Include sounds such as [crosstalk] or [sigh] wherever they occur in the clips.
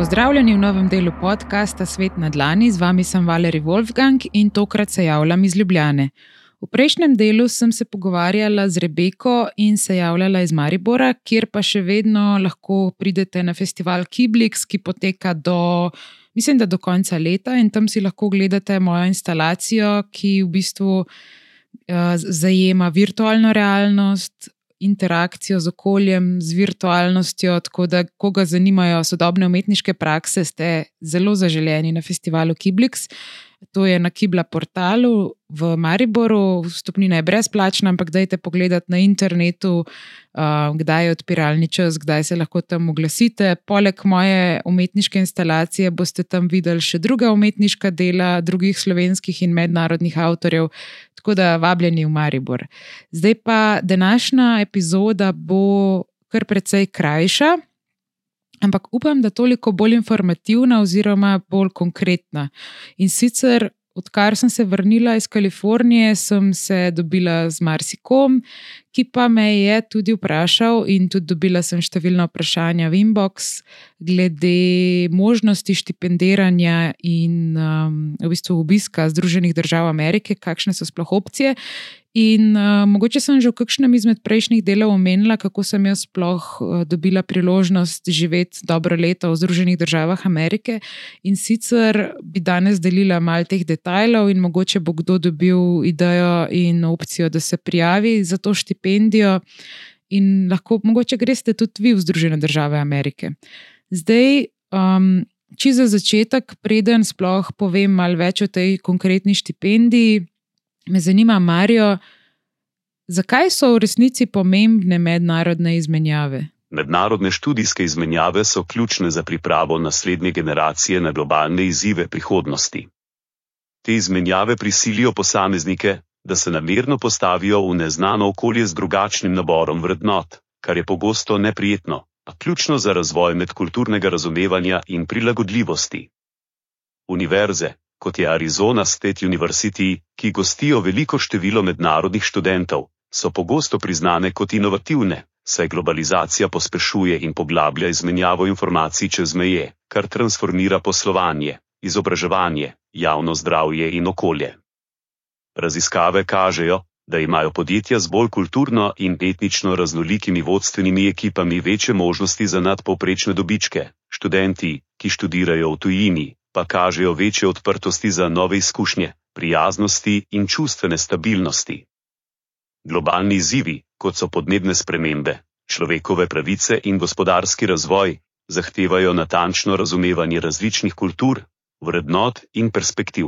Pozdravljeni v novem delu podcasta Svet na Dlani, z vami sem Valerij Wolfgang in tokrat se javljam iz Ljubljane. V prejšnjem delu sem se pogovarjala z Rebeko in se javljala iz Maribora, kjer pa še vedno lahko pridete na festival Kiblix, ki poteka do, mislim, do konca leta in tam si lahko ogledate mojo instalacijo, ki v bistvu uh, zajema virtualno realnost, interakcijo z okoljem, z virtualnostjo. Tako da, koga zanimajo sodobne umetniške prakse, ste zelo zaželeni na festivalu Kiblix. To je na Kibla portalu v Mariboru, vstopnina je brezplačna, ampak dajte pogledati na internetu, uh, kdaj je odpiralni čas, kdaj se lahko tam oglasite. Poleg moje umetniške instalacije boste tam videli še druga umetniška dela drugih slovenskih in mednarodnih avtorjev, tako da vabljeni v Maribor. Zdaj pa današnja epizoda bo kar precej krajša. Ampak upam, da toliko bolj informativna, oziroma bolj konkretna. In sicer odkar sem se vrnila iz Kalifornije, sem se dobila z marsikom, ki pa me je tudi vprašal, in tudi dobila sem številna vprašanja v inbox, glede možnosti štipendiranja in um, v bistvu obiska Združenih držav Amerike, kakšne so sploh opcije. In uh, mogoče sem že v kakšnem izmed prejšnjih delov omenila, kako sem jaz sploh uh, dobila priložnost živeti dobro leto v Združenih državah Amerike. In sicer bi danes delila malo teh detajlov, in mogoče bo kdo dobil idejo in opcijo, da se prijavi za to štipendijo, in lahko mogoče greste tudi vi v Združene države Amerike. Zdaj. Um, Če za začetek, preden sploh povem malo več o tej konkretni štipendiji, Me zanima, Marijo, zakaj so v resnici pomembne mednarodne izmenjave? Mednarodne študijske izmenjave so ključne za pripravo naslednje generacije na globalne izzive prihodnosti. Te izmenjave prisilijo posameznike, da se namerno postavijo v neznano okolje z drugačnim naborom vrednot, kar je pogosto neprijetno, a ključno za razvoj medkulturnega razumevanja in prilagodljivosti. Univerze, kot je Arizona State University, ki gostijo veliko število mednarodnih študentov, so pogosto priznane kot inovativne, saj globalizacija pospešuje in poglablja izmenjavo informacij čez meje, kar transformira poslovanje, izobraževanje, javno zdravje in okolje. Raziskave kažejo, da imajo podjetja z bolj kulturno in etnično raznolikimi vodstvenimi ekipami večje možnosti za nadpoprečne dobičke. Študenti, ki študirajo v tujini, pa kažejo večje odprtosti za nove izkušnje, prijaznosti in čustvene stabilnosti. Globalni izzivi, kot so podnebne spremembe, človekove pravice in gospodarski razvoj, zahtevajo natančno razumevanje različnih kultur, vrednot in perspektiv.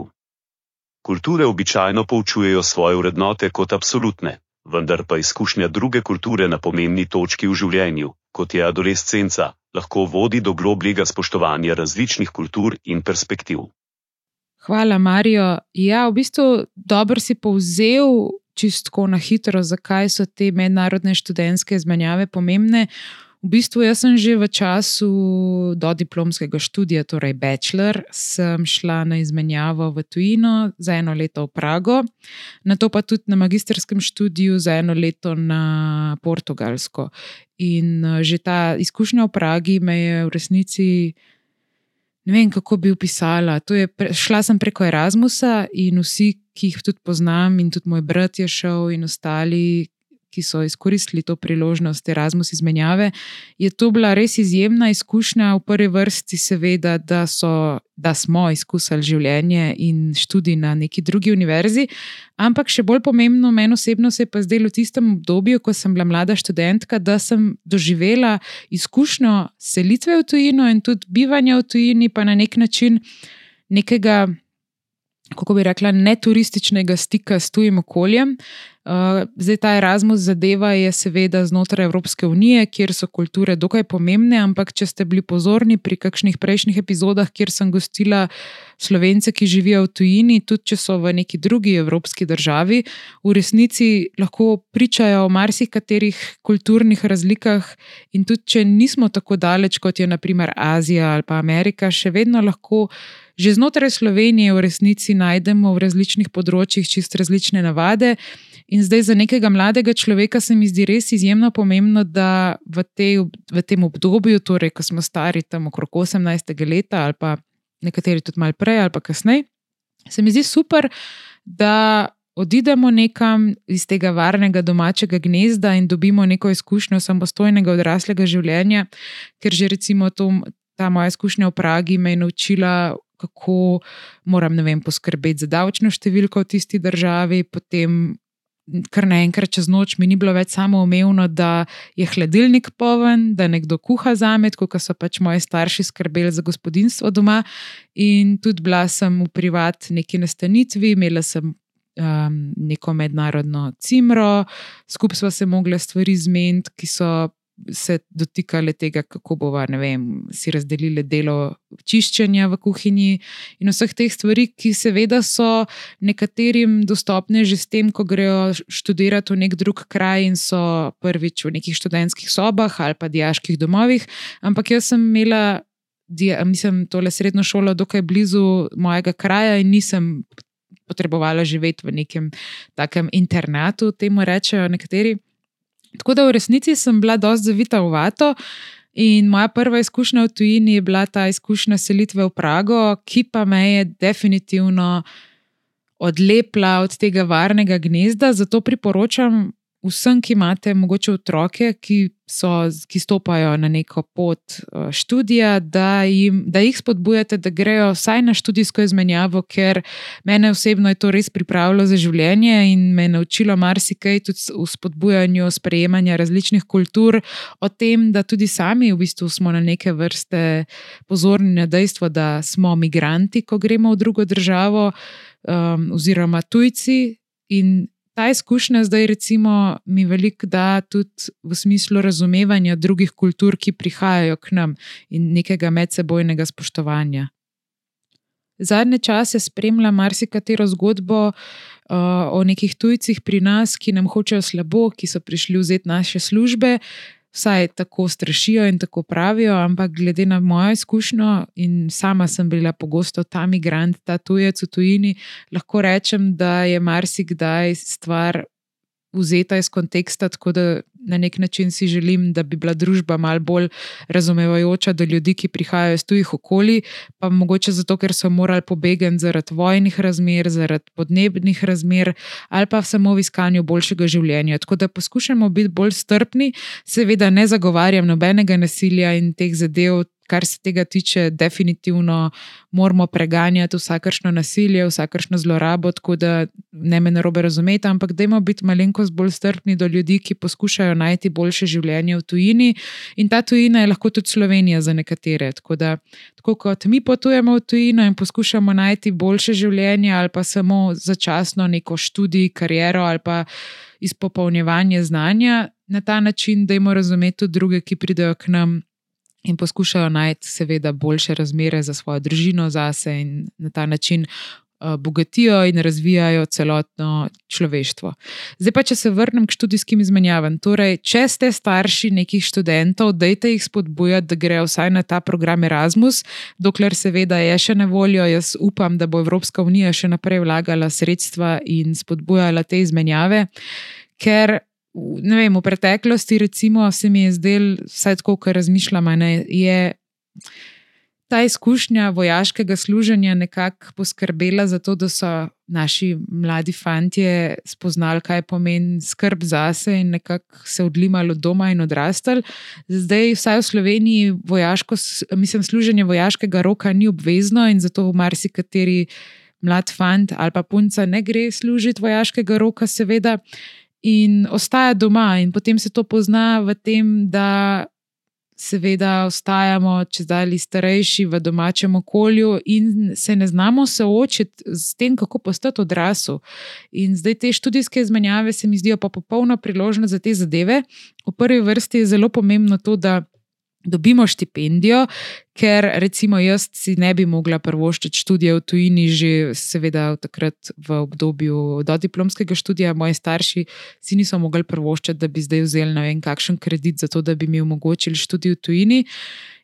Kulture običajno poučujejo svoje vrednote kot absolutne, vendar pa izkušnja druge kulture na pomembni točki v življenju, kot je adolescenca, lahko vodi do globljega spoštovanja različnih kultur in perspektiv. Hvala, Marijo. Ja, v bistvu dobro si povzel čistko na hitro, zakaj so te mednarodne študentske izmenjave pomembne. V bistvu jaz sem že v času do diplomskega študija, torej bachelor, sem šla na izmenjavo v tujino za eno leto v Prago, na to pa tudi na magisterskem študiju za eno leto na Portugalsko. In eh, že ta izkušnja v Pragi me je v resnici. Ne vem, kako bi opisala. Je, šla sem preko Erasmusa in vsi, ki jih tudi poznam, in tudi moj brat je šel, in ostali, ki so izkoristili to priložnost Erasmus izmenjave, je to bila res izjemna izkušnja, v prvi vrsti, seveda, da, so, da smo izkusili življenje in študij na neki drugi univerzi. Ampak še bolj pomembno, meni osebno se je pa zdelo v tistem obdobju, ko sem bila mlada študentka, da sem doživela izkušnjo selitve v tujino in tudi bivanja v tujini, pa na nek način nekega. Kako bi rekla, ne turističnega stika s tujim okoljem, Uh, zdaj, ta Erasmus zadeva je seveda znotraj Evropske unije, kjer so kulture dokaj pomembne, ampak če ste bili pozorni pri kakšnih prejšnjih epizodah, kjer sem gostila slovence, ki živijo v tujini, tudi če so v neki drugi evropski državi, v resnici lahko pričajo o marsikaterih kulturnih razlikah, in tudi če nismo tako daleč kot je naprimer Azija ali pa Amerika, še vedno lahko. Že znotraj Slovenije v resnici najdemo v različnih področjih čist različne navade, In zdaj za nekega mladega človeka se mi zdi res izjemno pomembno, da v, te, v tem obdobju, torej ko smo stari tam okrog 18. leta ali pa nekateri tudi malo prej ali pa kasneje, se mi zdi super, da odidemo nekam iz tega varnega domačega gnezda in dobimo neko izkušnjo samostojnega odraslega življenja, ker že recimo to, ta moja izkušnja v Pragi me je naučila. Kako moram vem, poskrbeti za davčno številko v tisti državi, potem kar naenkrat čez noč mi ni bilo več samo umevno, da je hladilnik poln, da nekdo kuha za me, kot so pač moji starši skrbeli za gospodinstvo doma. In tudi bila sem v privat neki nastanitvi, imela sem um, neko mednarodno cimro, skupaj smo se mogli stvari zmeniti, ki so se dotikale tega, kako bomo si razdelili delo čiščenja v kuhinji in vseh teh stvari, ki seveda so nekaterim dostopne že s tem, ko grejo študirati v nek drug kraj in so prvič v nekih študentskih sobah ali pa diaških domovih. Ampak jaz sem imela. Mislim, tole srednjo šolo, dokaj blizu mojega kraja, in nisem potrebovala živeti v nekem takem internatu, temu rečejo nekateri. Tako da v resnici sem bila dosti zavita v vato. In moja prva izkušnja v tujini je bila ta izkušnja selitve v Prago, ki pa me je definitivno odlepila od tega varnega gnezda. Zato priporočam vsem, ki imate mogoče otroke, ki, so, ki stopajo na neko pot eh, študija, da, jim, da jih spodbujate, da grejo vsaj na študijsko izmenjavo, ker mene osebno je to res pripravilo za življenje in me je naučilo marsikaj tudi v spodbujanju sprejemanja različnih kultur, o tem, da tudi sami v bistvu smo na neke vrste pozorni na dejstvo, da smo migranti, ko gremo v drugo državo. Um, oziroma, tujci, in ta izkušnja zdaj, recimo, mi veliko da tudi v smislu razumevanja drugih kultur, ki prihajajo k nam in nekega medsebojnega spoštovanja. Zadnje čase spremljam marsikatero zgodbo uh, o nekih tujcih pri nas, ki nam hočejo slabo, ki so prišli vzeti naše službe, vsaj tako strašijo in tako pravijo, ampak glede na mojo izkušnjo in sama sem bila pogosto ta migrant, ta tujec v tujini, lahko rečem, da je marsikdaj stvar vzeta iz konteksta, tako da na nek način si želim, da bi bila družba malo bolj razumevajoča do ljudi, ki prihajajo iz tujih okolij, pa mogoče zato, ker so morali pobegati zaradi vojnih razmer, zaradi podnebnih razmer ali pa samo v iskanju boljšega življenja. Tako da poskušamo biti bolj strpni, seveda ne zagovarjam nobenega nasilja in teh zadev, kar se tega tiče, definitivno moramo preganjati vsakršno nasilje, vsakršno zlorabo, tako da ne me narobe razumete, ampak dajmo biti malenkost bolj strpni do ljudi, ki poskušajo najti boljše življenje v tujini. In ta tujina je lahko tudi Slovenija za nekatere. Tako da, tako kot mi potujemo v tujino in poskušamo najti boljše življenje, ali pa samo začasno neko študij, kariero ali pa izpopolnjevanje znanja. Na ta način, da jim razumeti tudi druge, ki pridejo k nam in poskušajo najti, seveda, boljše razmere za svojo družino, zase in na ta način uh, bogatijo in razvijajo celotno človeštvo. Zdaj pa, če se vrnem k študijskim izmenjavam. Torej, če ste starši nekih študentov, dajte jih spodbujati, da grejo vsaj na ta program Erasmus, dokler seveda je še na voljo. Jaz upam, da bo Evropska unija še naprej vlagala sredstva in spodbujala te izmenjave. Ker ne vem, v preteklosti, recimo, se mi je zdelo, vsaj tako, kar razmišljam, da je ta izkušnja vojaškega služenja nekako poskrbela za to, da so naši mladi fantje spoznali, kaj pomeni skrb zase in nekako se odlimali od doma in odrastali. Zdaj, vsaj v Sloveniji, vojaško, mislim, služenje vojaškega roka ni obvezno in zato v marsikateri mlad fant ali pa punca ne gre služiti vojaškega roka, seveda in ostaja doma, in potem se to pozna v tem, da seveda ostajamo, če zdaj starejši v domačem okolju in se ne znamo soočiti z tem, kako postati odrasel. In zdaj te študijske izmenjave se mi zdijo pa popolna priložnost za te zadeve. V prvi vrsti je zelo pomembno to, da dobimo štipendijo, ker recimo jaz si ne bi mogla prvoščiti študija v tujini, že seveda takrat v obdobju do diplomskega študija, moji starši si niso mogli prvoščiti, da bi zdaj vzeli ne vem kakšen kredit za to, da bi mi omogočili študij v tujini.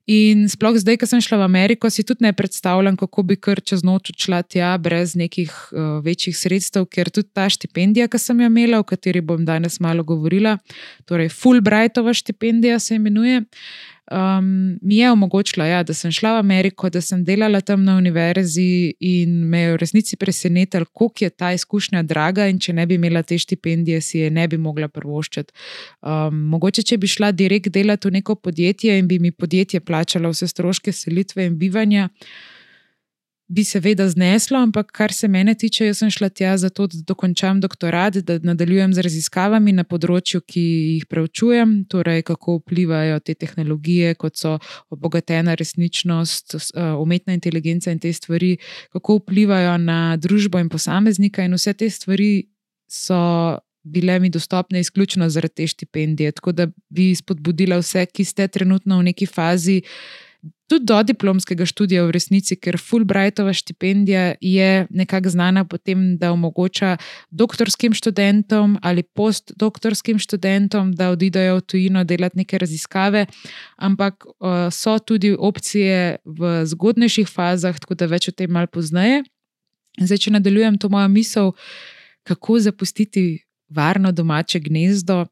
In sploh zdaj, ko sem šla v Ameriko, si tudi ne predstavljam, kako bi kar čez noč odšla tja brez nekih uh, večjih sredstev, ker tudi ta štipendija, ki sem jo imela, o kateri bom danes malo govorila, torej Fulbrightova štipendija se imenuje. Uh, um, mi je omogočila, ja, da sem šla v Ameriko, da sem delala tam na univerzi in me je v resnici presenetilo, koliko je ta izkušnja draga in če ne bi imela te štipendije, si je ne bi mogla prvoščiti. Um, mogoče, če bi šla direkt delati v neko podjetje in bi mi podjetje plačalo vse stroške selitve in bivanja bi seveda zneslo, ampak kar se mene tiče, jaz sem šla tja zato, da dokončam doktorat, da nadaljujem z raziskavami na področju, ki jih preučujem, torej kako vplivajo te tehnologije, kot so obogatena resničnost, umetna inteligenca in te stvari, kako vplivajo na družbo in posameznika, in vse te stvari so. Bile mi dostopne izključno zaradi te štipendije. Tako da bi spodbudila vse, ki ste trenutno v neki fazi, uh, tudi do diplomskega študija v resnici, ker Fulbrightova štipendija je nekako znana po tem, da omogoča doktorskim študentom ali postdoktorskim študentom, da odidejo v tujino delati neke raziskave, ampak so tudi opcije v zgodnejših fazah, tako da več o tem malo poznaje. Zdaj, če nadaljujem to mojo misel, kako zapustiti varno domače gnezdo.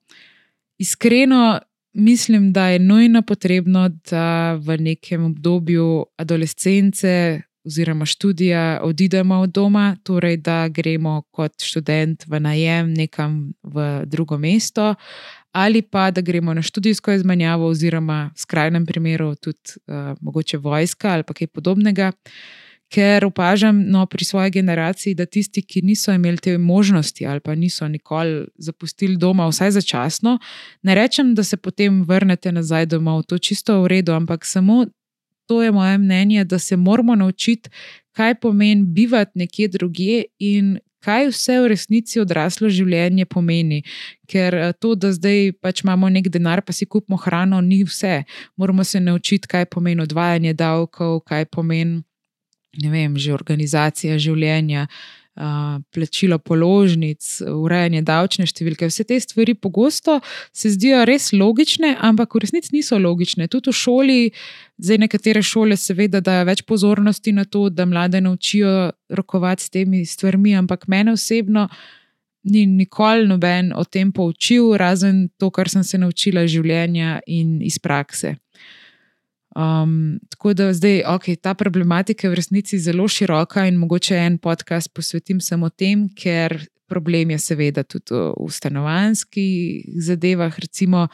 Iskreno, mislim, da je nujno potrebno, da v nekem obdobju adolescence oziroma študija odidemo od doma, torej da gremo kot študent v najem nekam v drugo mesto. Ali pa da gremo na študijsko izmenjavo, oziroma v skrajnem primeru tudi uh, mogoče vojska ali kaj podobnega. Uh, ker opažam no, pri svoji generaciji, da tisti, ki niso imeli te možnosti ali pa niso nikoli zapustili doma, vsaj začasno, ne rečem, da se potem vrnete nazaj domov, to je čisto v redu, ampak samo to je moje mnenje, da se moramo naučiti, kaj pomeni bivati nekje drugje in. Kaj vse v resnici odraslo življenje pomeni? Ker eh, to, da zdaj pač imamo nek denar, pa si kupimo hrano, ni vse. Moramo se naučiti, kaj pomeni odvajanje davkov, kaj pomeni ne vem, že organizacija življenja, plačilo položnic, urejanje davčne številke. Vse te stvari pogosto se zdijo res logične, ampak v resnici niso logične. Tudi v šoli, zdaj nekatere šole, seveda, dajo več pozornosti na to, da mlade naučijo rokovati s temi stvarmi, ampak mene osebno. Ni nikoli noben o tem poučil, razen to, kar sem se naučila iz življenja in iz prakse. Um, tako da zdaj, ok, ta problematika je v resnici zelo široka in mogoče en podcast posvetim samo tem, ker problem je seveda tudi v stanovanjskih zadevah. Recimo,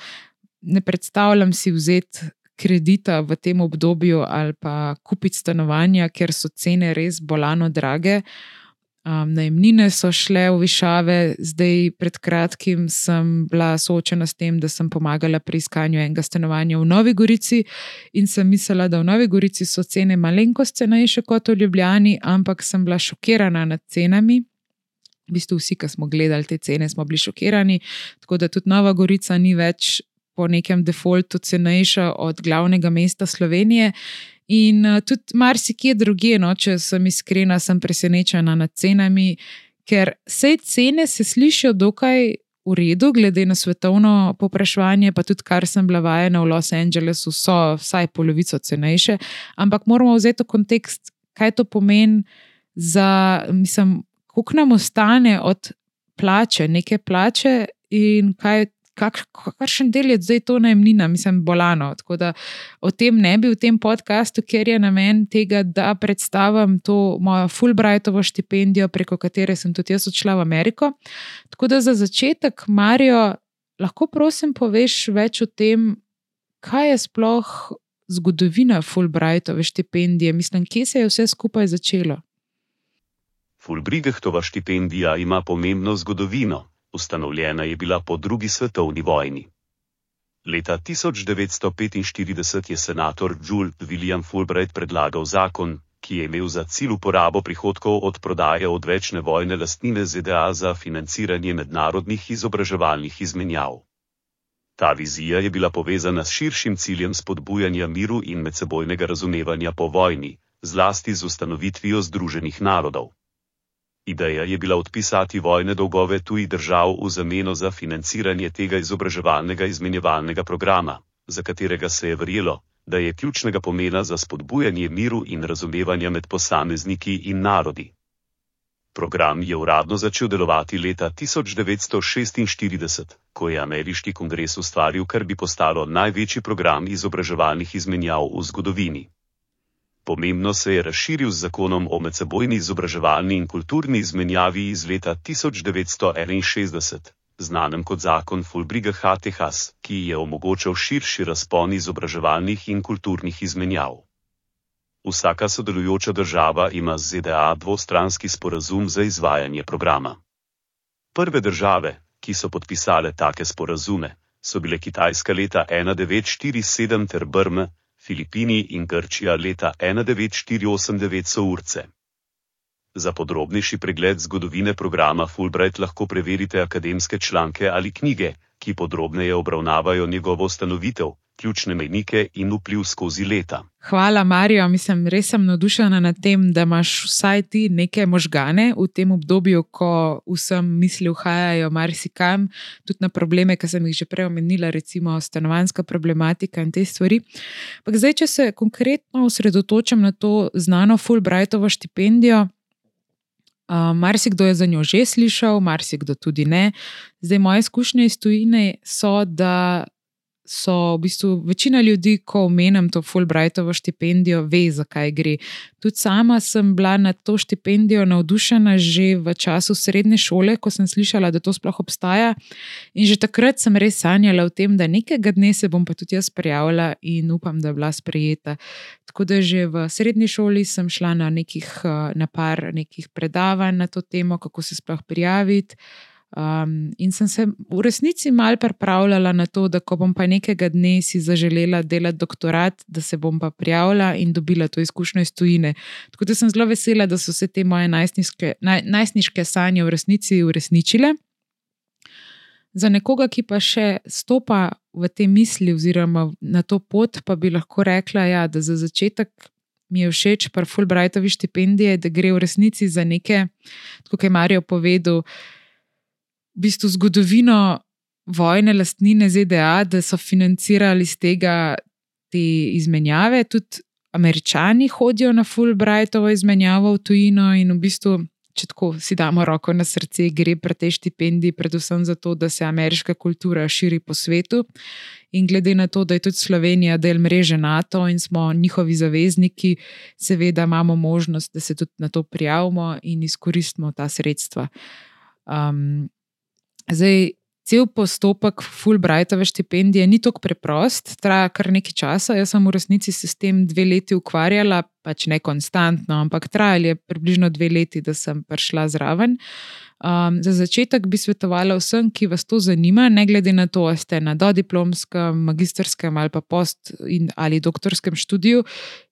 ne predstavljam si vzeti kredita v tem obdobju ali pa kupiti stanovanja, ker so cene res bolano drage. Uh, Um, najemnine so šle v višave, zdaj pred kratkim sem bila soočena s tem, da sem pomagala pri iskanju enega stanovanja v Novi Gorici in sem mislila, da v Novi Gorici so cene malenkost cenejše kot v Ljubljani, ampak sem bila šokirana nad cenami. V bistvu vsi, ki smo gledali te cene, smo bili šokirani, tako da tudi Nova Gorica ni več po nekem defaultu cenejša od glavnega mesta Slovenije. In uh, tudi marsikje druge, no, če sem iskrena, sem presenečena nad cenami, ker vse cene se slišijo dokaj v redu, glede na svetovno popraševanje, pa tudi kar sem bila vajena v Los Angelesu, so vsaj polovico cenejše. Ampak moramo vzeti v kontekst, kaj to pomeni za, mislim, koliko nam ostane od plače, neke plače in kaj kakšen del je zdaj to najemnina, mislim, bolano. Tako da o tem ne bi v tem podkastu, ker je namen tega, da predstavim to mojo Fulbrightovo štipendijo, preko katere sem tudi jaz odšla v Ameriko. Tako da za začetek, Marijo, lahko prosim poveš več o tem, kaj je sploh zgodovina Fulbrightove štipendije, mislim, kje se je vse skupaj začelo. Fulbrigehtova štipendija ima pomembno zgodovino ustanovljena je bila po drugi svetovni vojni. Leta 1945 je senator Jules William Fulbright predlagal zakon, ki je imel za cilj uporabo prihodkov od prodaje odvečne vojne lastnine ZDA za financiranje mednarodnih izobraževalnih izmenjav. Ta vizija je bila povezana s širšim ciljem spodbujanja miru in medsebojnega razumevanja po vojni, zlasti z ustanovitvijo Združenih narodov. Ideja je bila odpisati vojne dolgove tujih držav v zameno za financiranje tega izobraževalnega izmenjevalnega programa, za katerega se je verjelo, da je ključnega pomena za spodbujanje miru in razumevanja med posamezniki in narodi. Program je uradno začel delovati leta 1946, ko je ameriški kongres ustvaril, kar bi postalo največji program izobraževalnih izmenjav v zgodovini. Pomembno se je razširil z zakonom o medsebojni izobraževalni in kulturni izmenjavi iz leta 1961, znanem kot zakon Fulbriga HTHS, ki je omogočal širši razpon izobraževalnih in kulturnih izmenjav. Vsaka sodelujoča država ima z ZDA dvostranski sporazum za izvajanje programa. Prve države, ki so podpisale take sporazume, so bile Kitajska leta 1947 ter Brme, Filipini in Grčija leta 1948 so urce. Za podrobnejši pregled zgodovine programa Fulbright lahko preverite akademske članke ali knjige, ki podrobneje obravnavajo njegovo ustanovitev, ključne mejnike in vpliv skozi leta. Hvala, Marijo. Mislim, res sem navdušena nad tem, da imaš vsaj ti neke možgane v tem obdobju, ko vsem misli uhajajo marsikam, tudi na probleme, ki sem jih že prej omenila, recimo stanovanska problematika in te stvari. Pak zdaj, če se konkretno osredotočam na to znano Fulbrightovo štipendijo. Uh, marsikdo je za njo že slišal, marsikdo tudi ne. Zdaj, moje izkušnje iz tujine so, da so v bistvu večina ljudi, ko omenjam to Fulbrightovo štipendijo, ve, zakaj gre. Tudi sama sem bila na to štipendijo navdušena že v času srednje šole, ko sem slišala, da to sploh obstaja. In že takrat sem res sanjala o tem, da nekega dne se bom pa tudi jaz prijavila in upam, da je bila sprejeta. Tako da že v srednji šoli sem šla na, nekih, na par nekih predavanj na to temo, kako se sploh prijaviti. Um, in sem se v resnici mal pripravljala na to, da ko bom pa nekega dne si zaželela delati doktorat, da se bom pa prijavila in dobila to izkušnjo iz tujine. Tako da sem zelo vesela, da so se te moje najstniške, naj, najstniške sanje v resnici uresničile. Za nekoga, ki pa še stopa v te misli, oziroma na to pot, pa bi lahko rekla, ja, da za začetek mi je všeč pri Fulbrightovi štipendiji, da gre v resnici za neke, kot je Marijo povedal v bistvu zgodovino vojne lastnine ZDA, da so financirali iz tega te izmenjave. Tudi američani hodijo na Fulbrightovo izmenjavo v tujino in v bistvu. Če tako si damo roko na srce, gre pri tej štipendiji predvsem zato, da se ameriška kultura širi po svetu. In glede na to, da je tudi Slovenija del mreže NATO in smo njihovi zavezniki, seveda imamo možnost, da se tudi na to prijavimo in izkoristimo ta sredstva. Um, Zdaj, cel postopek Fulbrightove štipendije ni tako preprost, traja kar nekaj časa. Jaz sem v resnici se s tem dve leti ukvarjala, pač ne konstantno, ampak trajali je približno dve leti, da sem prišla zraven. Um, za začetek bi svetovala vsem, ki vas to zanima, ne glede na to, ali ste na dodiplomskem, magistrskem ali pa post in, ali doktorskem študiju,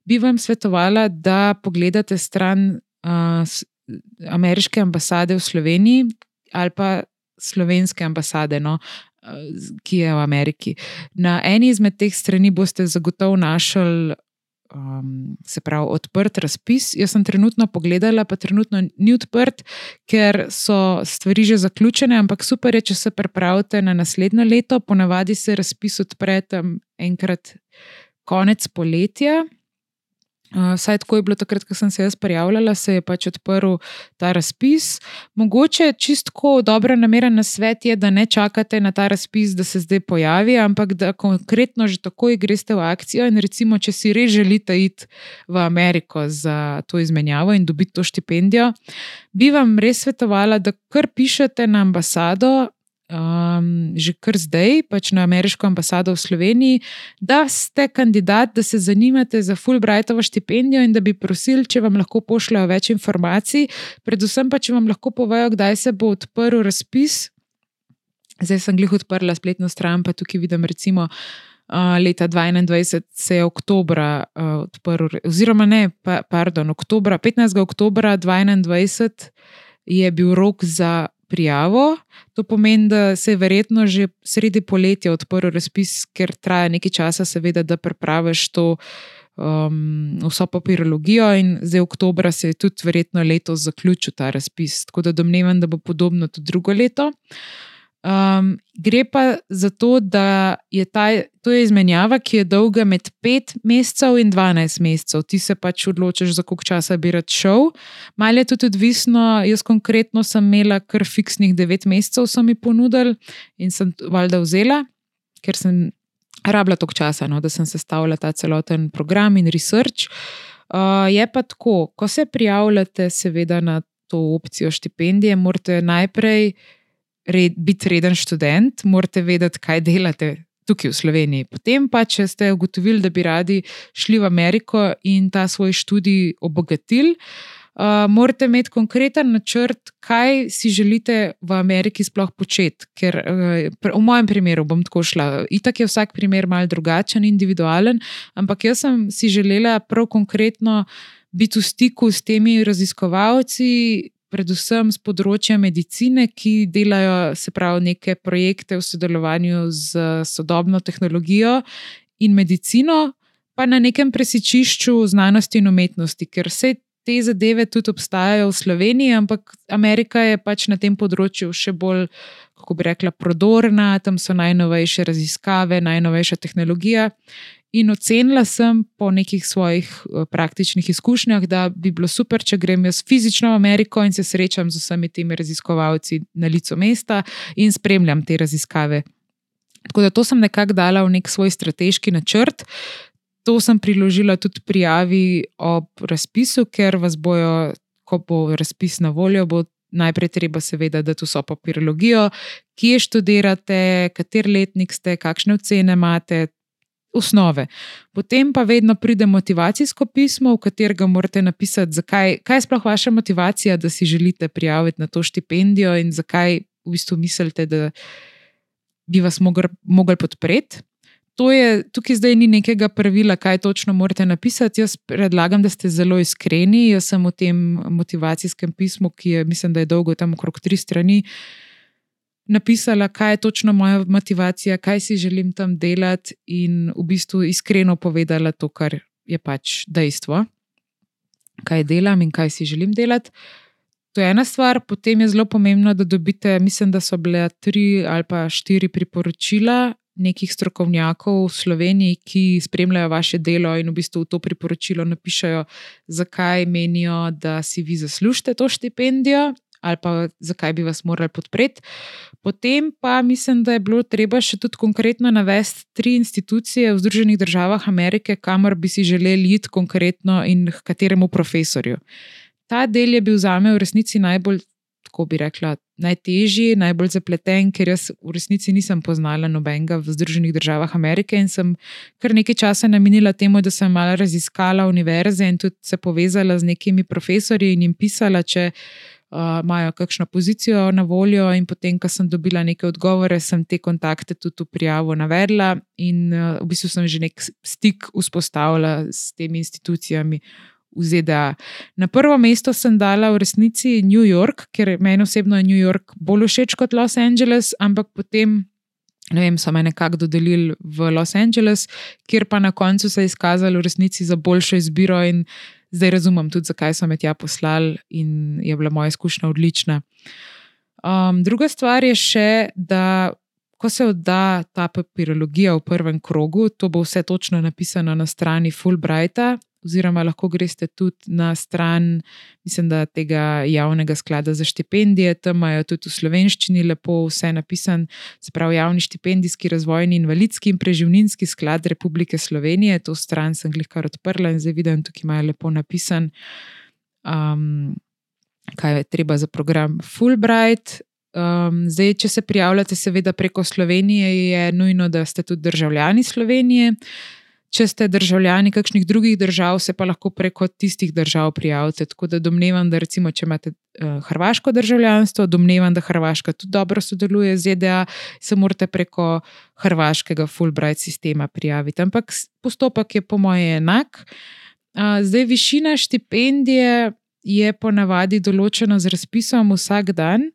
bi vam svetovala, da pogledate stran uh, ameriške ambasade v Sloveniji ali pa slovenske ambasade, no, ki je v Ameriki. Na eni izmed teh strani boste zagotovo našli. Um, se pravi, odprt razpis. Jaz sem trenutno pogledala, pa trenutno ni odprt, ker so stvari že zaključene, ampak super je, če se pripravite na naslednjo leto. Ponavadi se razpis odpre tam enkrat konec poletja, Vsaj tako je bilo takrat, ko sem se jaz prijavljala, se je pač odprl ta razpis. Mogoče čistko dobra namera na svet je, da ne čakate na ta razpis, da se zdaj pojavi, ampak da konkretno že takoj greste v akcijo. In recimo, če si res želite iti v Ameriko za to izmenjavo in dobiti to štipendijo, bi vam res svetovala, da kar pišete na ambasado um, že kar zdaj, pač na ameriško ambasado v Sloveniji, da ste kandidat, da se zanimate za Fulbrightovo štipendijo in da bi prosili, če vam lahko pošljajo več informacij, predvsem pa, če vam lahko povejo, kdaj se bo odprl razpis. Zdaj sem glih odprla spletno stran, pa tukaj vidim, recimo. Uh, leta 2021 se je oktober uh, odprl, oziroma ne, pa, pardon, oktobra, 15. oktober 2021 je bil rok za prijavo. To pomeni, da se je verjetno že sredi poletja odprl razpis, ker traja nekaj časa, seveda, da prepraviš to um, vso papirologijo. In zdaj, oktober, se je tudi verjetno letos zaključil ta razpis. Tako da domnevam, da bo podobno tudi drugo leto. Um, gre pa za to, da je ta to je izmenjava, ki je dolga med 5 mesecev in 12 mesecev. Ti se pač odločiš, za koliko časa bi rad šel. Malo je tudi odvisno, jaz konkretno sem imela kar fiksnih 9 mesecev, so mi ponudili in sem valjda vzela, ker sem rabila toliko časa, no, da sem sestavila ta celoten program in research. Uh, je pa tako, ko se prijavljate, seveda na to opcijo štipendije, morate najprej red, biti reden študent, morate vedeti, kaj delate tukaj v Sloveniji. Potem pa, če ste ugotovili, da bi radi šli v Ameriko in ta svoj študij obogatili. Uh, morate imeti konkreten načrt, kaj si želite v Ameriki sploh početi. Ker uh, v mojem primeru bom tako šla. Itak je vsak primer mal drugačen, individualen, ampak jaz sem si želela prav konkretno biti v stiku s temi raziskovalci, predvsem z področja medicine, ki delajo se pravi neke projekte v sodelovanju z sodobno tehnologijo in medicino, pa na nekem presičišču znanosti in umetnosti, ker vse te zadeve tudi obstajajo v Sloveniji, ampak Amerika je pač na tem področju še bolj. Kako bi rekla, prodorna, tam so najnovejše raziskave, najnovejša tehnologija. In ocenila sem po nekih svojih eh, praktičnih izkušnjah, da bi bilo super, če grem jaz fizično v Ameriko in se srečam z vsemi temi raziskovalci na licu mesta in spremljam te raziskave. Tako da to sem nekako dala v nek svoj strateški načrt. To sem priložila tudi prijavi ob razpisu, ker vas bojo, ko bo razpis na voljo, bo najprej treba seveda dati vso papirologijo, kje študirate, kater letnik ste, kakšne ocene imate, osnove. Potem pa vedno pride motivacijsko pismo, v katerega morate napisati, zakaj, kaj je sploh vaša motivacija, da si želite prijaviti na to štipendijo in zakaj v bistvu mislite, da bi vas mogli podpreti. To je, tukaj zdaj ni nekega pravila, kaj točno morate napisati. Jaz predlagam, da ste zelo iskreni. Jaz sem v tem motivacijskem pismu, ki je, mislim, da je dolgo, tam okrog tri strani, uh, napisala, kaj je točno moja motivacija, kaj si želim tam delati, in v bistvu iskreno povedala to, kar je pač dejstvo, kaj delam in kaj si želim delati. To je ena stvar, potem je zelo pomembno, da dobite, mislim, da so bile tri ali pa štiri priporočila nekih strokovnjakov v Sloveniji, ki spremljajo vaše delo in v bistvu v to priporočilo napišajo, zakaj menijo, da si vi zaslužite to štipendijo ali pa zakaj bi vas morali podpreti. Potem pa mislim, da je bilo treba še tudi konkretno navesti tri institucije v Združenih državah Amerike, kamor bi si želeli iti konkretno in k kateremu profesorju. Ta del je bil za me v resnici najbolj, tako bi rekla, najtežji, najbolj zapleten, ker jaz v resnici nisem poznala nobenega v Združenih državah Amerike in sem kar nekaj časa namenila temu, da sem malo raziskala univerze in tudi se povezala z nekimi profesorji in jim pisala, če imajo kakšno pozicijo na voljo, in potem, ko sem dobila neke odgovore, sem te kontakte tudi v prijavo navedla, in v bistvu sem že nek stik vzpostavila s temi institucijami. V ZDA. Na prvo mesto sem dala v resnici New York, ker meni osebno je New York bolj všeč kot Los Angeles, ampak potem, ne vem, so me nekako dodelili v Los Angeles, kjer pa na koncu se je izkazalo v resnici za boljšo izbiro in zdaj razumem tudi, zakaj so me tja poslali in je bila moja izkušnja odlična. Um, druga stvar je še, da ko se odda ta papirologija v prvem krogu, to bo vse točno napisano na strani Fulbrighta, oziroma lahko greste tudi na stran, mislim, da tega javnega sklada za štipendije, tam imajo tudi v slovenščini lepo vse napisano, se pravi javni štipendijski razvojni invalidski in preživninski sklad Republike Slovenije. To stran sem jih kar odprla in zdaj vidim, tukaj imajo lepo napisan. Um, kaj je treba za program Fulbright. Um, zdaj, če se prijavljate, seveda preko Slovenije, je nujno, da ste tudi državljani Slovenije. Če ste državljani kakšnih drugih držav, se pa lahko preko tistih držav prijavite. Tako da domnevam, da recimo, če imate uh, hrvaško državljanstvo, domnevam, da Hrvaška tudi dobro sodeluje z ZDA, se morate preko hrvaškega Fulbright sistema prijaviti. Ampak postopek je po moje enak. Uh, zdaj, višina štipendije je ponavadi določena z razpisom vsak dan.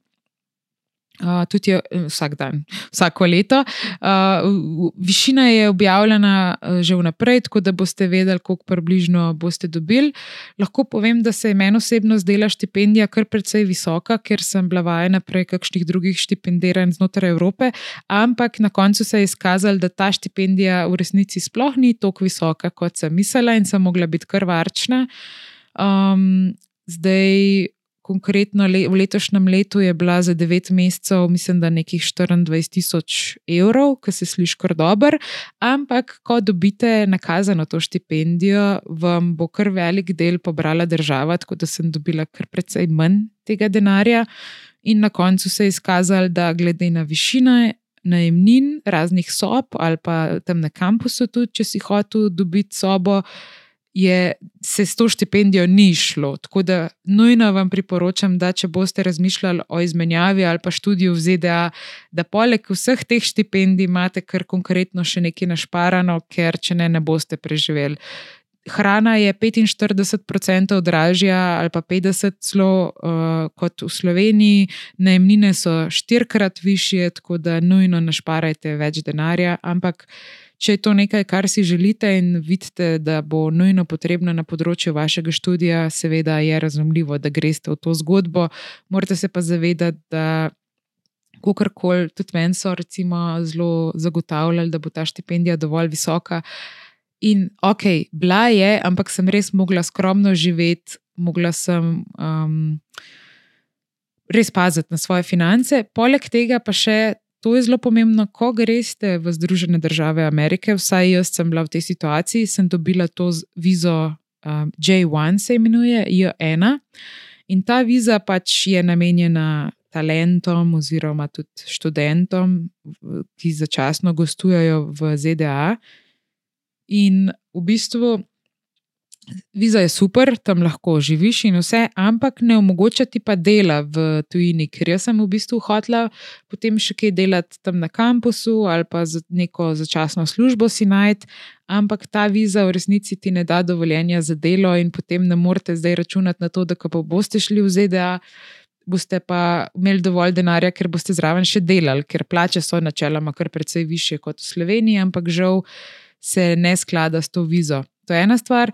Uh, tudi je, vsak dan, vsako leto. Uh, višina je objavljena uh, že vnaprej, tako da boste vedeli, koliko približno boste dobili. Lahko povem, da se je meni osebno zdela štipendija kar precej visoka, ker sem bila vajena prej kakšnih drugih štipendiranj znotraj Evrope, ampak na koncu se je izkazalo, da ta štipendija v resnici sploh ni tako visoka, kot sem mislila in sem mogla biti kar varčna. Um, zdaj, konkretno le, v letošnjem letu je bila za 9 mesecev, mislim, da nekih 24 tisoč evrov, ki se sliši kar dober. Ampak, ko dobite nakazano to štipendijo, vam bo kar velik del pobrala država, tako da sem dobila kar precej manj tega denarja. In na koncu se je izkazalo, da glede na višine najemnin, raznih sob ali pa tam na kampusu, tudi če si hotel dobiti sobo je, se s to štipendijo ni šlo. Tako da nujno vam priporočam, da če boste razmišljali o izmenjavi ali pa študiju v ZDA, da poleg vseh teh štipendij imate kar konkretno še nekaj našparano, ker če ne, ne boste preživeli. Hrana je 45% dražja ali pa 50% celo uh, kot v Sloveniji, najemnine so štirikrat više, tako da nujno našparajte več denarja, ampak če je to nekaj, kar si želite in vidite, da bo nujno potrebno na področju vašega študija, seveda je razumljivo, da greste v to zgodbo. Morate se pa zavedati, da. Kakorkoli, tudi meni so zelo zagotavljali, da bo ta štipendija dovolj visoka. In ok, bila je, ampak sem res mogla skromno živeti, mogla sem um, res paziti na svoje finance. Poleg tega pa še To je zelo pomembno, ko greste v Združene države Amerike. Vsaj jaz sem bila v tej situaciji, sem dobila to vizo um, J1, se imenuje J1. In ta viza pač je namenjena talentom oziroma tudi študentom, ki začasno gostujejo v ZDA. In v bistvu Viza je super, tam lahko živiš in vse, ampak ne omogoča ti pa dela v tujini, ker jaz sem v bistvu hotela potem še kaj delati tam na kampusu ali pa za neko začasno službo si najti, ampak ta viza v resnici ti ne da dovoljenja za delo in potem ne morete zdaj računati na to, da ko boste šli v ZDA, boste pa imeli dovolj denarja, ker boste zraven še delali, ker plače so načeloma kar precej više kot v Sloveniji, ampak žal se ne sklada s to vizo. To je ena stvar.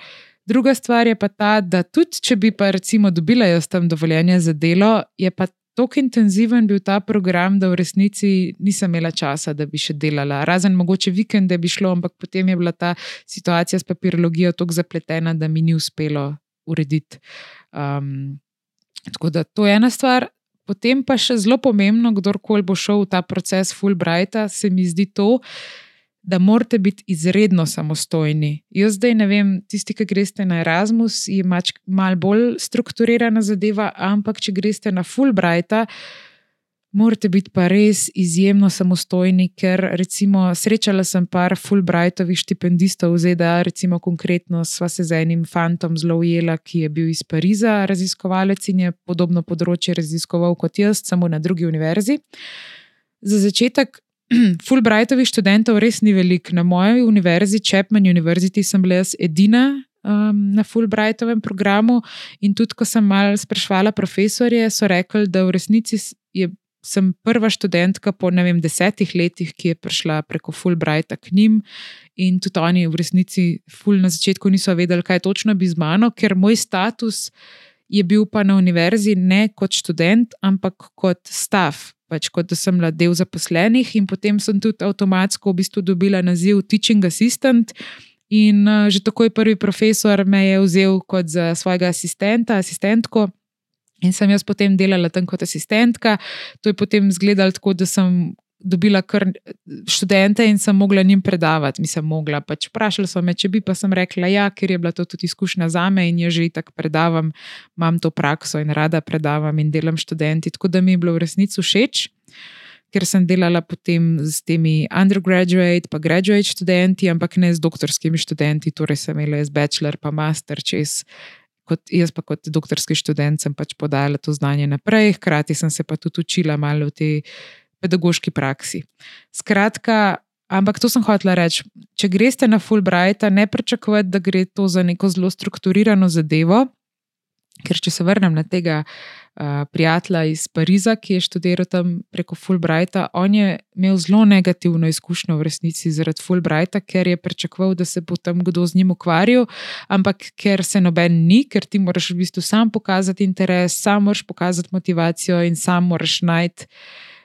Druga stvar je pa ta, da tudi če bi pa recimo dobila jaz tam dovoljenje za delo, je pa tako intenziven bil ta program, da v resnici nisem imela časa, da bi še delala. Razen mogoče vikende bi šlo, ampak potem je bila ta situacija s papirologijo tako zapletena, da mi ni uspelo urediti. Um, tako da to je ena stvar. Potem pa še zelo pomembno, kdorkoli bo šel v ta proces Fulbrighta, se mi zdi to, da da morate biti izredno samostojni. Jaz zdaj ne vem, tisti, ki greste na Erasmus, je malo bolj strukturirana zadeva, ampak če greste na Fulbrighta, morate biti pa res izjemno samostojni, ker recimo srečala sem par Fulbrightovih štipendistov v ZDA, recimo konkretno sva se z enim fantom zelo ujela, ki je bil iz Pariza raziskovalec in je podobno področje raziskoval kot jaz, samo na drugi univerzi. Za začetek [clears throat] Fulbrightovih študentov res ni veliko. Na moji univerzi, Chapman University, sem bila jaz edina um, na Fulbrightovem programu. In tudi, ko sem malo sprašvala profesorje, so rekli, da v resnici je, sem prva študentka po vem, desetih letih, ki je prišla preko Fulbrighta k njim. In tudi oni v resnici ful na začetku niso vedeli, kaj točno bi z mano, ker moj status je bil pa na univerzi ne kot študent, ampak kot stav pač kot da sem bila del zaposlenih, in potem sem tudi avtomatsko v bistvu dobila naziv Teaching Assistant. In uh, že takoj prvi profesor me je vzel kot za svojega asistenta, asistentko. In sem jaz potem delala tam kot asistentka. To je potem izgledalo tako, da sem dobila kar študente in sem mogla njim predavati. Mislim, mogla. Pač vprašali so me, če bi, pa sem rekla, ja, ker je bila to tudi izkušnja za me in jaz že tako predavam, imam to prakso in rada predavam in delam študenti. Tako da mi je bilo v resnici všeč. Ker sem delala potem s temi undergraduate, pa graduate študenti, ampak ne z doktorskimi študenti, torej sem imela jaz bachelor, pa master, čez. Kot, jaz pa kot doktorski študent sem pač podajala to znanje naprej, hkrati sem se pa tudi učila malo v tej pedagoški praksi. Skratka, ampak to sem hotela reči. Če greste na Fulbrighta, ne pričakujte, da gre to za neko zelo strukturirano zadevo. Ker če se vrnem na tega uh, prijatelja iz Pariza, ki je študiral tam preko Fulbrighta. On je imel zelo negativno izkušnjo v resnici zaradi Fulbrighta, ker je pričakoval, da se bo tam kdo z njim ukvarjal, ampak ker se noben ni, ker ti moraš v bistvu sam pokazati interes, sam moraš pokazati motivacijo in sam moraš najti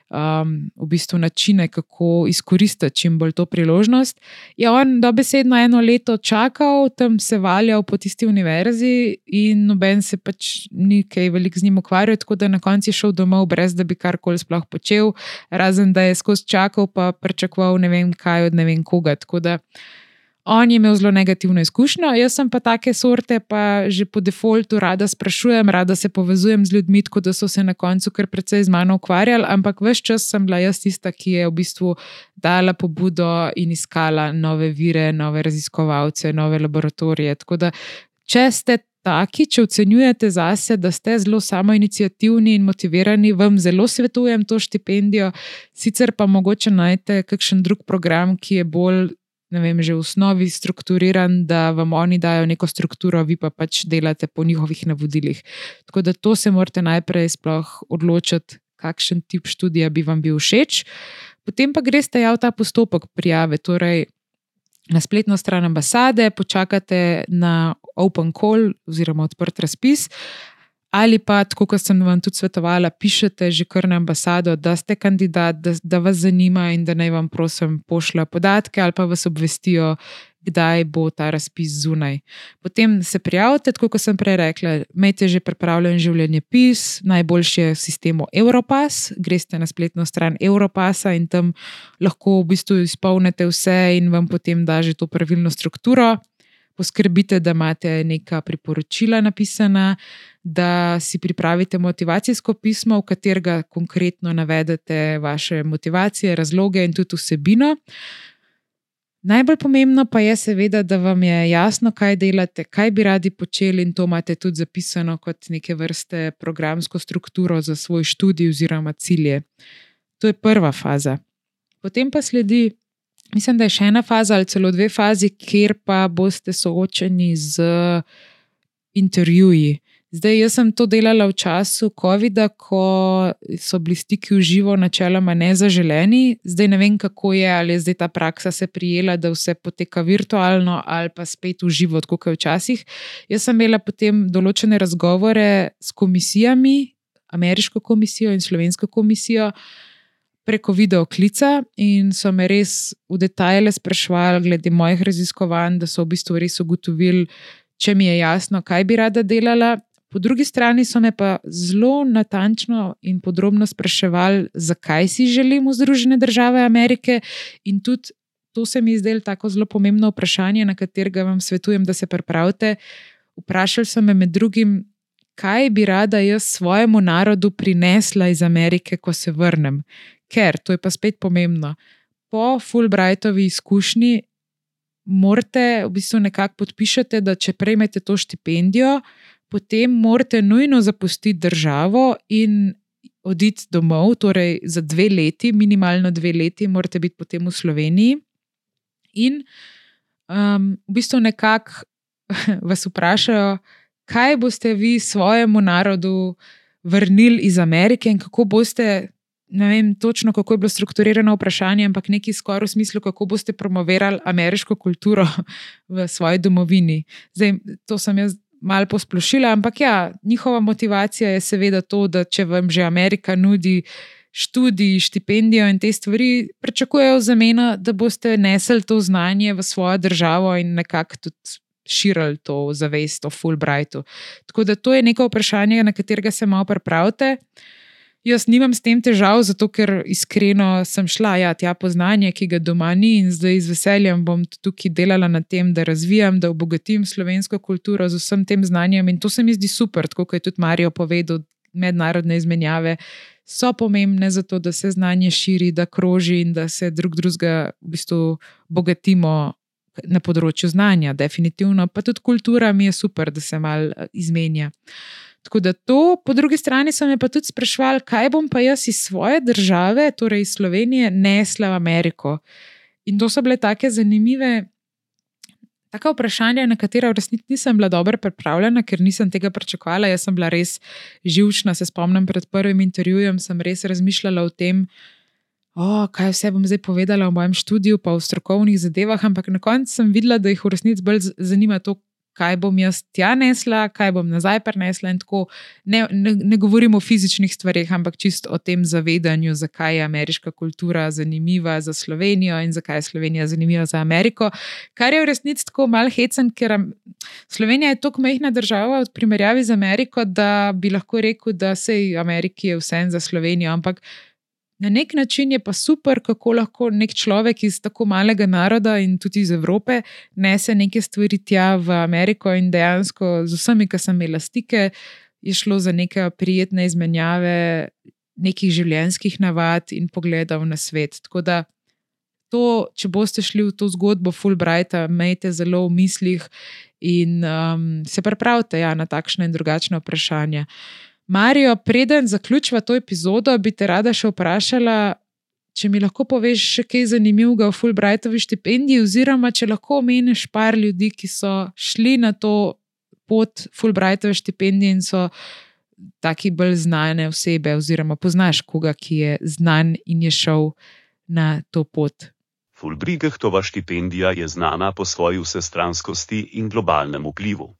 um, v bistvu načine, kako izkoristiti čim bolj to priložnost. Je on dobesedno eno leto čakal, tam se valjal po tisti univerzi in noben se pač ni kaj velik z njim ukvarjal, tako da na koncu je šel domov, brez da bi karkoli sploh počel, razen da je skozi čakal, pa pričakoval ne vem kaj od ne vem koga. Tako da On je imel zelo negativno izkušnjo, jaz sem pa take sorte, pa že po defaultu rada sprašujem, rada se povezujem z ljudmi, tako da so se na koncu kar precej z mano ukvarjali, ampak vse čas sem bila jaz tista, ki je v bistvu dala pobudo in iskala nove vire, nove raziskovalce, nove laboratorije. Tako da, če ste. Taki, če ocenjujete zase, da ste zelo samoinicijativni in motivirani, vam zelo svetujem to štipendijo. Sicer pa mogoče najdete kakšen drug program, ki je bolj vem, že v osnovi strukturiran, da vam oni dajo neko strukturo, vi pa pač delate po njihovih navodilih. Tako da to se morate najprej sploh odločiti, kakšen tip študija bi vam bil všeč. Potem pa greste ja v ta postopek prijave, torej na spletno stran ambasade, počakate na open call oziroma odprt razpis. Ali pa, tako kot sem vam tudi svetovala, pišete že kar na ambasado, da ste kandidat, da, da vas zanima in da naj vam, prosim, pošljajo podatke ali pa vas obvestijo, kdaj bo ta razpis zunaj. Potem se prijavite, tako kot sem prej rekla, imejte že pripravljen življenjepis, najboljši je v sistemu Europass, greste na spletno stran Europassa in tam lahko v bistvu izpolnite vse in vam potem da že to pravilno strukturo poskrbite, da imate neka priporočila napisana, da si pripravite motivacijsko pismo, v katerega konkretno navedete vaše motivacije, razloge in tudi vsebino. Najbolj pomembno pa je, seveda, da vam je jasno, kaj delate, kaj bi radi počeli, in to imate tudi zapisano kot neke vrste programsko strukturo za svoj študij oziroma cilje. To je prva faza. Potem pa sledi Mislim, da je še ena faza ali celo dve fazi, kjer pa boste soočeni z intervjuji. Zdaj, jaz sem to delala v času COVID-a, ko so bili stiki v živo, načeloma nezaželeni. Zdaj ne vem, kako je, ali je zdaj ta praksa se prijela, da vse poteka virtualno ali pa spet v živo, kot je včasih. Jaz sem imela potem določene razgovore s komisijami, ameriško komisijo in slovensko komisijo preko video klica in so me res v detajle sprašvali glede mojih raziskovanj, da so v bistvu res ugotovili, če mi je jasno, kaj bi rada delala. Po drugi strani so me pa zelo natančno in podrobno spraševali, zakaj si želim v Združene države Amerike, in tudi to se mi je zdelo tako zelo pomembno vprašanje, na katerega vam svetujem, da se pripravite. Vprašali so me med drugim, kaj bi rada jaz svojemu narodu prinesla iz Amerike, ko se vrnem ker, to je pa spet pomembno, po Fulbrightovi izkušnji morate v bistvu nekako podpišete, da če prejmete to štipendijo, potem morate nujno zapustiti državo in oditi domov, torej za dve leti, minimalno dve leti, morate biti potem v Sloveniji. In um, v bistvu nekako [laughs] vas vprašajo, kaj boste vi svojemu narodu vrnili iz Amerike in kako boste ne vem točno, kako je bilo strukturirano vprašanje, ampak nekaj skoraj v smislu, kako boste promovirali ameriško kulturo [laughs] v svoji domovini. Zdaj, to sem jaz malo posplošila, ampak ja, njihova motivacija je seveda to, da če vam že Amerika nudi študij, štipendijo in te stvari, pričakujejo za meno, da boste nesli to znanje v svojo državo in nekako tudi. Širili to zavest o Fulbrightu. Tako da to je neko vprašanje, na katerega se malo pripravite. Jaz nimam s tem težav, zato ker iskreno sem šla ja, tja po znanje, ki ga doma ni, in zdaj z veseljem bom tukaj delala na tem, da razvijam, da obogatim slovensko kulturo z vsem tem znanjem. In to se mi zdi super, tako kot je tudi Marijo povedal, mednarodne izmenjave so pomembne za to, da se znanje širi, da kroži in da se drug drugega v bistvu bogatimo. Na področju znanja, definitivno, pa tudi kultura mi je super, da se malo izmenja. Tako da to, po drugi strani, so me pa tudi sprašvali, kaj bom pa jaz iz svoje države, torej iz Slovenije, nesla v Ameriko. In to so bile tako zanimive, Taka vprašanja, na katera v resnici nisem bila dobro pripravljena, ker nisem tega pričakovala. Jaz sem bila res živčna. Se spomnim, pred prvim intervjujem sem res razmišljala o tem, oh, kaj vse bom zdaj povedala o mojem študiju, pa o strokovnih zadevah. Ampak na koncu sem videla, da jih v resnici bolj zanima to, kaj bom jaz tja nesla, kaj bom nazaj prenesla. Ne, ne, ne govorim o fizičnih stvarih, ampak čisto o tem zavedanju, zakaj je ameriška kultura zanimiva za Slovenijo in zakaj je Slovenija zanimiva za Ameriko. Kar je v resnici tako mal hecen, ker Slovenija je tako majhna država v primerjavi z Ameriko, da bi lahko rekel, da se v Ameriki je vse za Slovenijo. Ampak Na nek način je pa super, kako lahko nek človek iz tako malega naroda in tudi iz Evrope nese neke stvari tja v Ameriko in dejansko z vsemi, ki sem imela stike, je šlo za neke prijetne izmenjave nekih življenjskih navad in pogledov na svet. Tako da, to, če boste šli v to zgodbo Fulbrighta, imejte zelo v mislih in um, se pripravite ja, na takšne in drugačne vprašanja. Marijo, preden zaključiva to epizodo, bi te rada še vprašala, če mi lahko poveš še kaj zanimivega o Fulbrightovi štipendiji, oziroma če lahko omeniš par ljudi, ki so šli na to pot Fulbrightove štipendije in so taki bolj znane osebe, oziroma poznaš koga, ki je znan in je šel na to pot. Fulbrightoova štipendija je znana po svoji vsestranskosti in globalnem vplivu.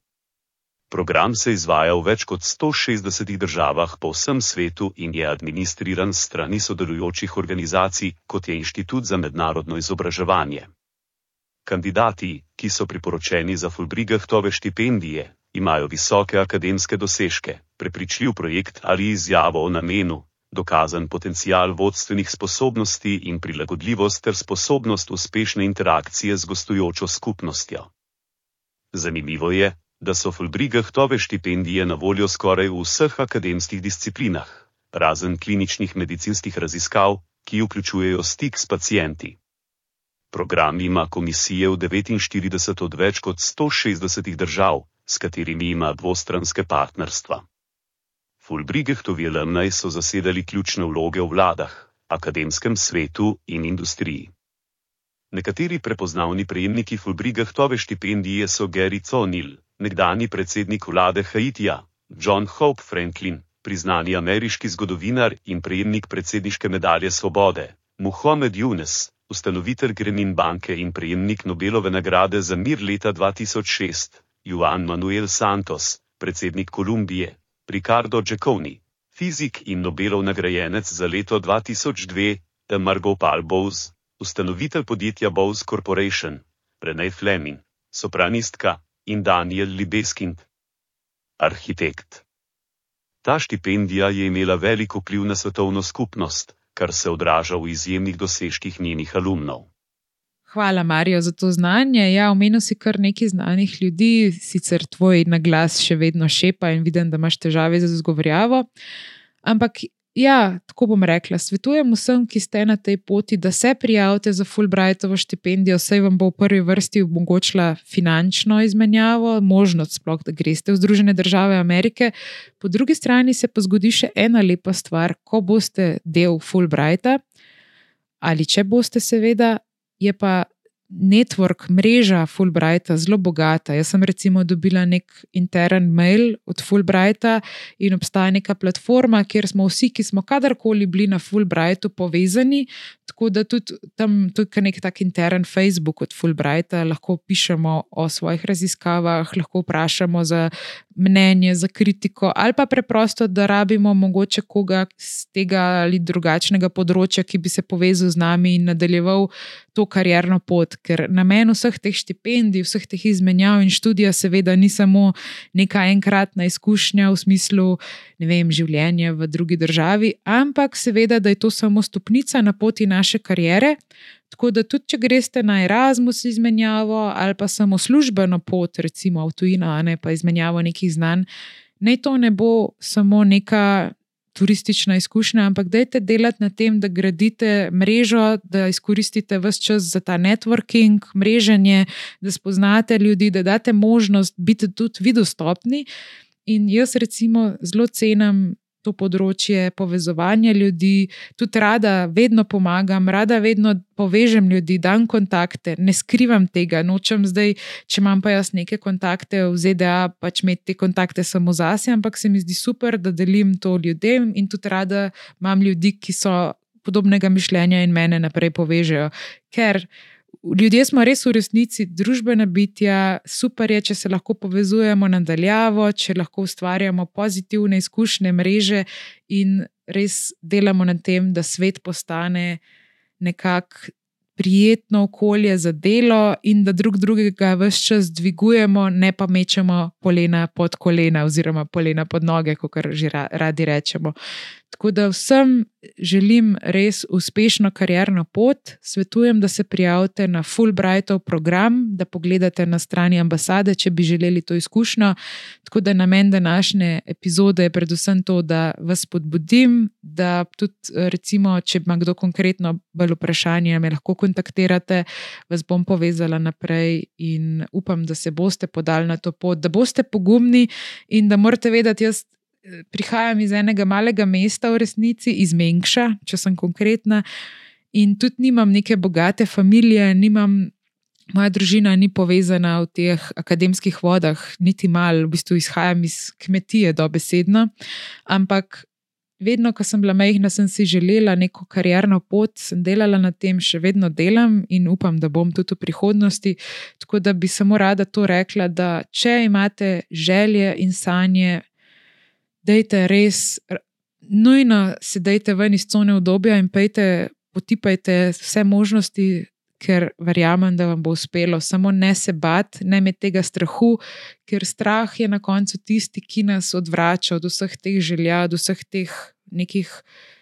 Program se izvaja v več kot 160 državah po vsem svetu in je administriran strani sodelujočih organizacij, kot je Inštitut za mednarodno izobraževanje. Kandidati, ki so priporočeni za Fulbrigahtove štipendije, imajo visoke akademske dosežke, prepričljiv projekt ali izjavo o namenu, dokazan potencial vodstvenih sposobnosti in prilagodljivost ter sposobnost uspešne interakcije z gostujočo skupnostjo. Zanimivo je, da so Fulbrigahtove štipendije na voljo skoraj v vseh akademskih disciplinah, razen kliničnih medicinskih raziskav, ki vključujejo stik s pacijenti. Program ima komisije v 49 od več kot 160 držav, s katerimi ima dvostranske partnerstva. Fulbrigahtovi alumni so zasedali ključne vloge v vladah, akademskem svetu in industriji. Nekateri prepoznavni prejemniki Fulbrigahtove štipendije so Gary Conil, nekdani predsednik vlade Haitija, John Hope Franklin, priznani ameriški zgodovinar in prejemnik predsedniške medalje svobode, Muhammad Yunus, ustanovitelj Grenin banke in prejemnik Nobelove nagrade za mir leta 2006, Juan Manuel Santos, predsednik Kolumbije, Ricardo Giaconi, fizik in Nobelov nagrajenec za leto 2002, Margot Paul Bowes, ustanovitelj podjetja Bowes Corporation, Renee Fleming, sopranistka, in Daniel Libeskind, arhitekt. Ta štipendija je imela velik vpliv na svetovno skupnost, kar se odraža v izjemnih dosežkih njenih alumnov. Hvala, Marijo, za to znanje. Ja, omenil si kar nekaj znanih ljudi, sicer tvoj naglas še vedno šepa in vidim, da imaš težave z izgovorjavo. Ampak Ja, tako bom rekla. Svetujem vsem, ki ste na tej poti, da se prijavite za Fulbrightovo štipendijo, saj vam bo v prvi vrsti omogočila finančno izmenjavo, možnost sploh, da greste v Združene države Amerike. Po drugi strani se pa zgodi še ena lepa stvar, ko boste del Fulbrighta, ali če boste, seveda, je pa network, mreža Fulbrighta zelo bogata. Jaz sem recimo dobila nek intern mail od Fulbrighta in obstaja neka platforma, kjer smo vsi, ki smo kadarkoli bili na Fulbrightu povezani. Tako da tudi tam je nek tak intern Facebook od Fulbrighta, lahko pišemo o svojih raziskavah, lahko vprašamo za mnenje, za kritiko, ali pa preprosto, da rabimo mogoče koga z tega ali drugačnega področja, ki bi se povezal z nami in nadaljeval to karjerno pot. Ker namen vseh teh štipendij, vseh teh izmenjav in študija, seveda, ni samo neka enkratna izkušnja v smislu vem, življenja v drugi državi, ampak seveda, da je to samo stopnica na poti naše karijere. Tako da tudi, če greste na Erasmus izmenjavo ali pa samo službeno pot, recimo v tujino, ne pa izmenjavo nekih znanj, naj to ne bo samo neka turistična izkušnja, ampak dajte delati na tem, da gradite mrežo, da izkoristite vse čas za ta networking, mreženje, da spoznate ljudi, da date možnost biti tudi vi dostopni. In jaz, recimo, zelo cenim to področje povezovanja ljudi, tudi rada vedno pomagam, rada vedno povežem ljudi, dam kontakte, ne skrivam tega, nočem zdaj, če imam pa jaz neke kontakte v ZDA, pač imeti te kontakte samo zase, ampak se mi zdi super, da delim to ljudem in tudi rada imam ljudi, ki so podobnega mišljenja in mene naprej povežejo. Ker Ljudje smo res v resnici družbena bitja, super je, če se lahko povezujemo nadaljavo, če lahko ustvarjamo pozitivne izkušnje, mreže in res delamo na tem, da svet postane nekako prijetno okolje za delo in da drug drugega vse čas dvigujemo, ne pa mečemo polena pod kolena oziroma polena pod noge, kot že radi rečemo. Tako da vsem želim res uspešno karjerno pot. Svetujem, da se prijavite na Fulbrightov program, da pogledate na strani ambasade, če bi želeli to izkušnjo. Tako da namen današnje epizode je predvsem to, da vas podbudim, da tudi, recimo, če ima kdo konkretno bolj vprašanje, me lahko kontaktirate, vas bom povezala naprej in upam, da se boste podali na to pot, da boste pogumni in da morate vedeti, jaz prihajam iz enega malega mesta, v resnici iz Mengša, če sem konkretna, in tudi nimam neke bogate družine, nimam. Moja družina ni povezana v teh akademskih vodah, niti malo, v bistvu izhajam iz kmetije, dobesedno. Ampak vedno, ko sem bila majhna, sem si želela neko karjerno pot, sem delala na tem, še vedno delam in upam, da bom tudi v prihodnosti. Tako da bi samo rada to rekla, da če imate želje in sanje, dejte res, nujno se dejte ven iz cone obdobja in pejte, potipajte vse možnosti, ker verjamem, da vam bo uspelo. Samo ne se bat, ne imeti tega strahu, ker strah je na koncu tisti, ki nas odvrača od vseh teh želja, od vseh teh nekih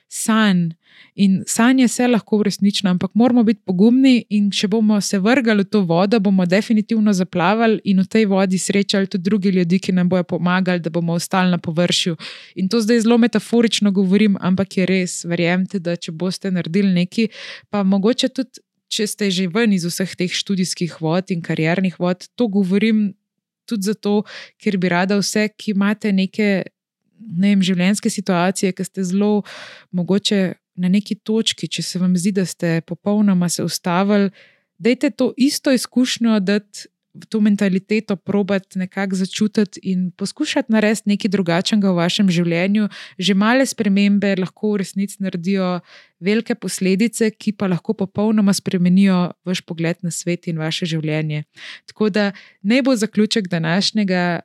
sanj. In sanje se lahko uresničijo, ampak moramo biti pogumni. In če bomo se vrgali v to vodo, bomo definitivno zaplavali in v tej vodi srečali tudi druge ljudi, ki nam bodo pomagali, da bomo ostali na površju. In to zdaj zelo metaforično govorim, ampak je res, verjemite, da če boste naredili nekaj, pa mogoče tudi, če ste že ven iz vseh teh študijskih vod in karjernih vod, to govorim tudi zato, ker bi rada vse, ki imate neke ne vem, življenjske situacije, ki ste zelo mogoče na neki točki, če se vam zdi, da ste popolnoma se ustavili, dajte to isto izkušnjo, da to mentaliteto probati nekako začutiti in poskušati narediti nekaj drugačnega v vašem življenju. Že male spremembe lahko v resnici naredijo velike posledice, ki pa lahko popolnoma spremenijo vaš pogled na svet in vaše življenje. Tako da naj bo zaključek današnjega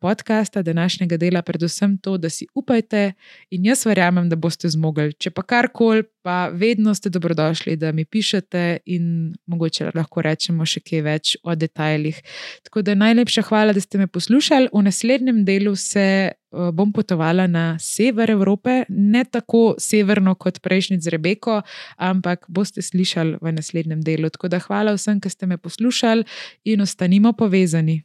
podcasta, današnjega dela, predvsem to, da si upajte in jaz verjamem, da boste zmogli. Če pa karkoli, pa vedno ste dobrodošli, da mi pišete in mogoče lahko rečemo še kaj več o detajlih. Tako da najlepša hvala, da ste me poslušali. V naslednjem delu se uh, bom potovala na sever Evrope, ne tako severno kot prejšnji z Rebeko, ampak boste slišali v naslednjem delu. Tako da hvala vsem, ki ste me poslušali in ostanimo povezani.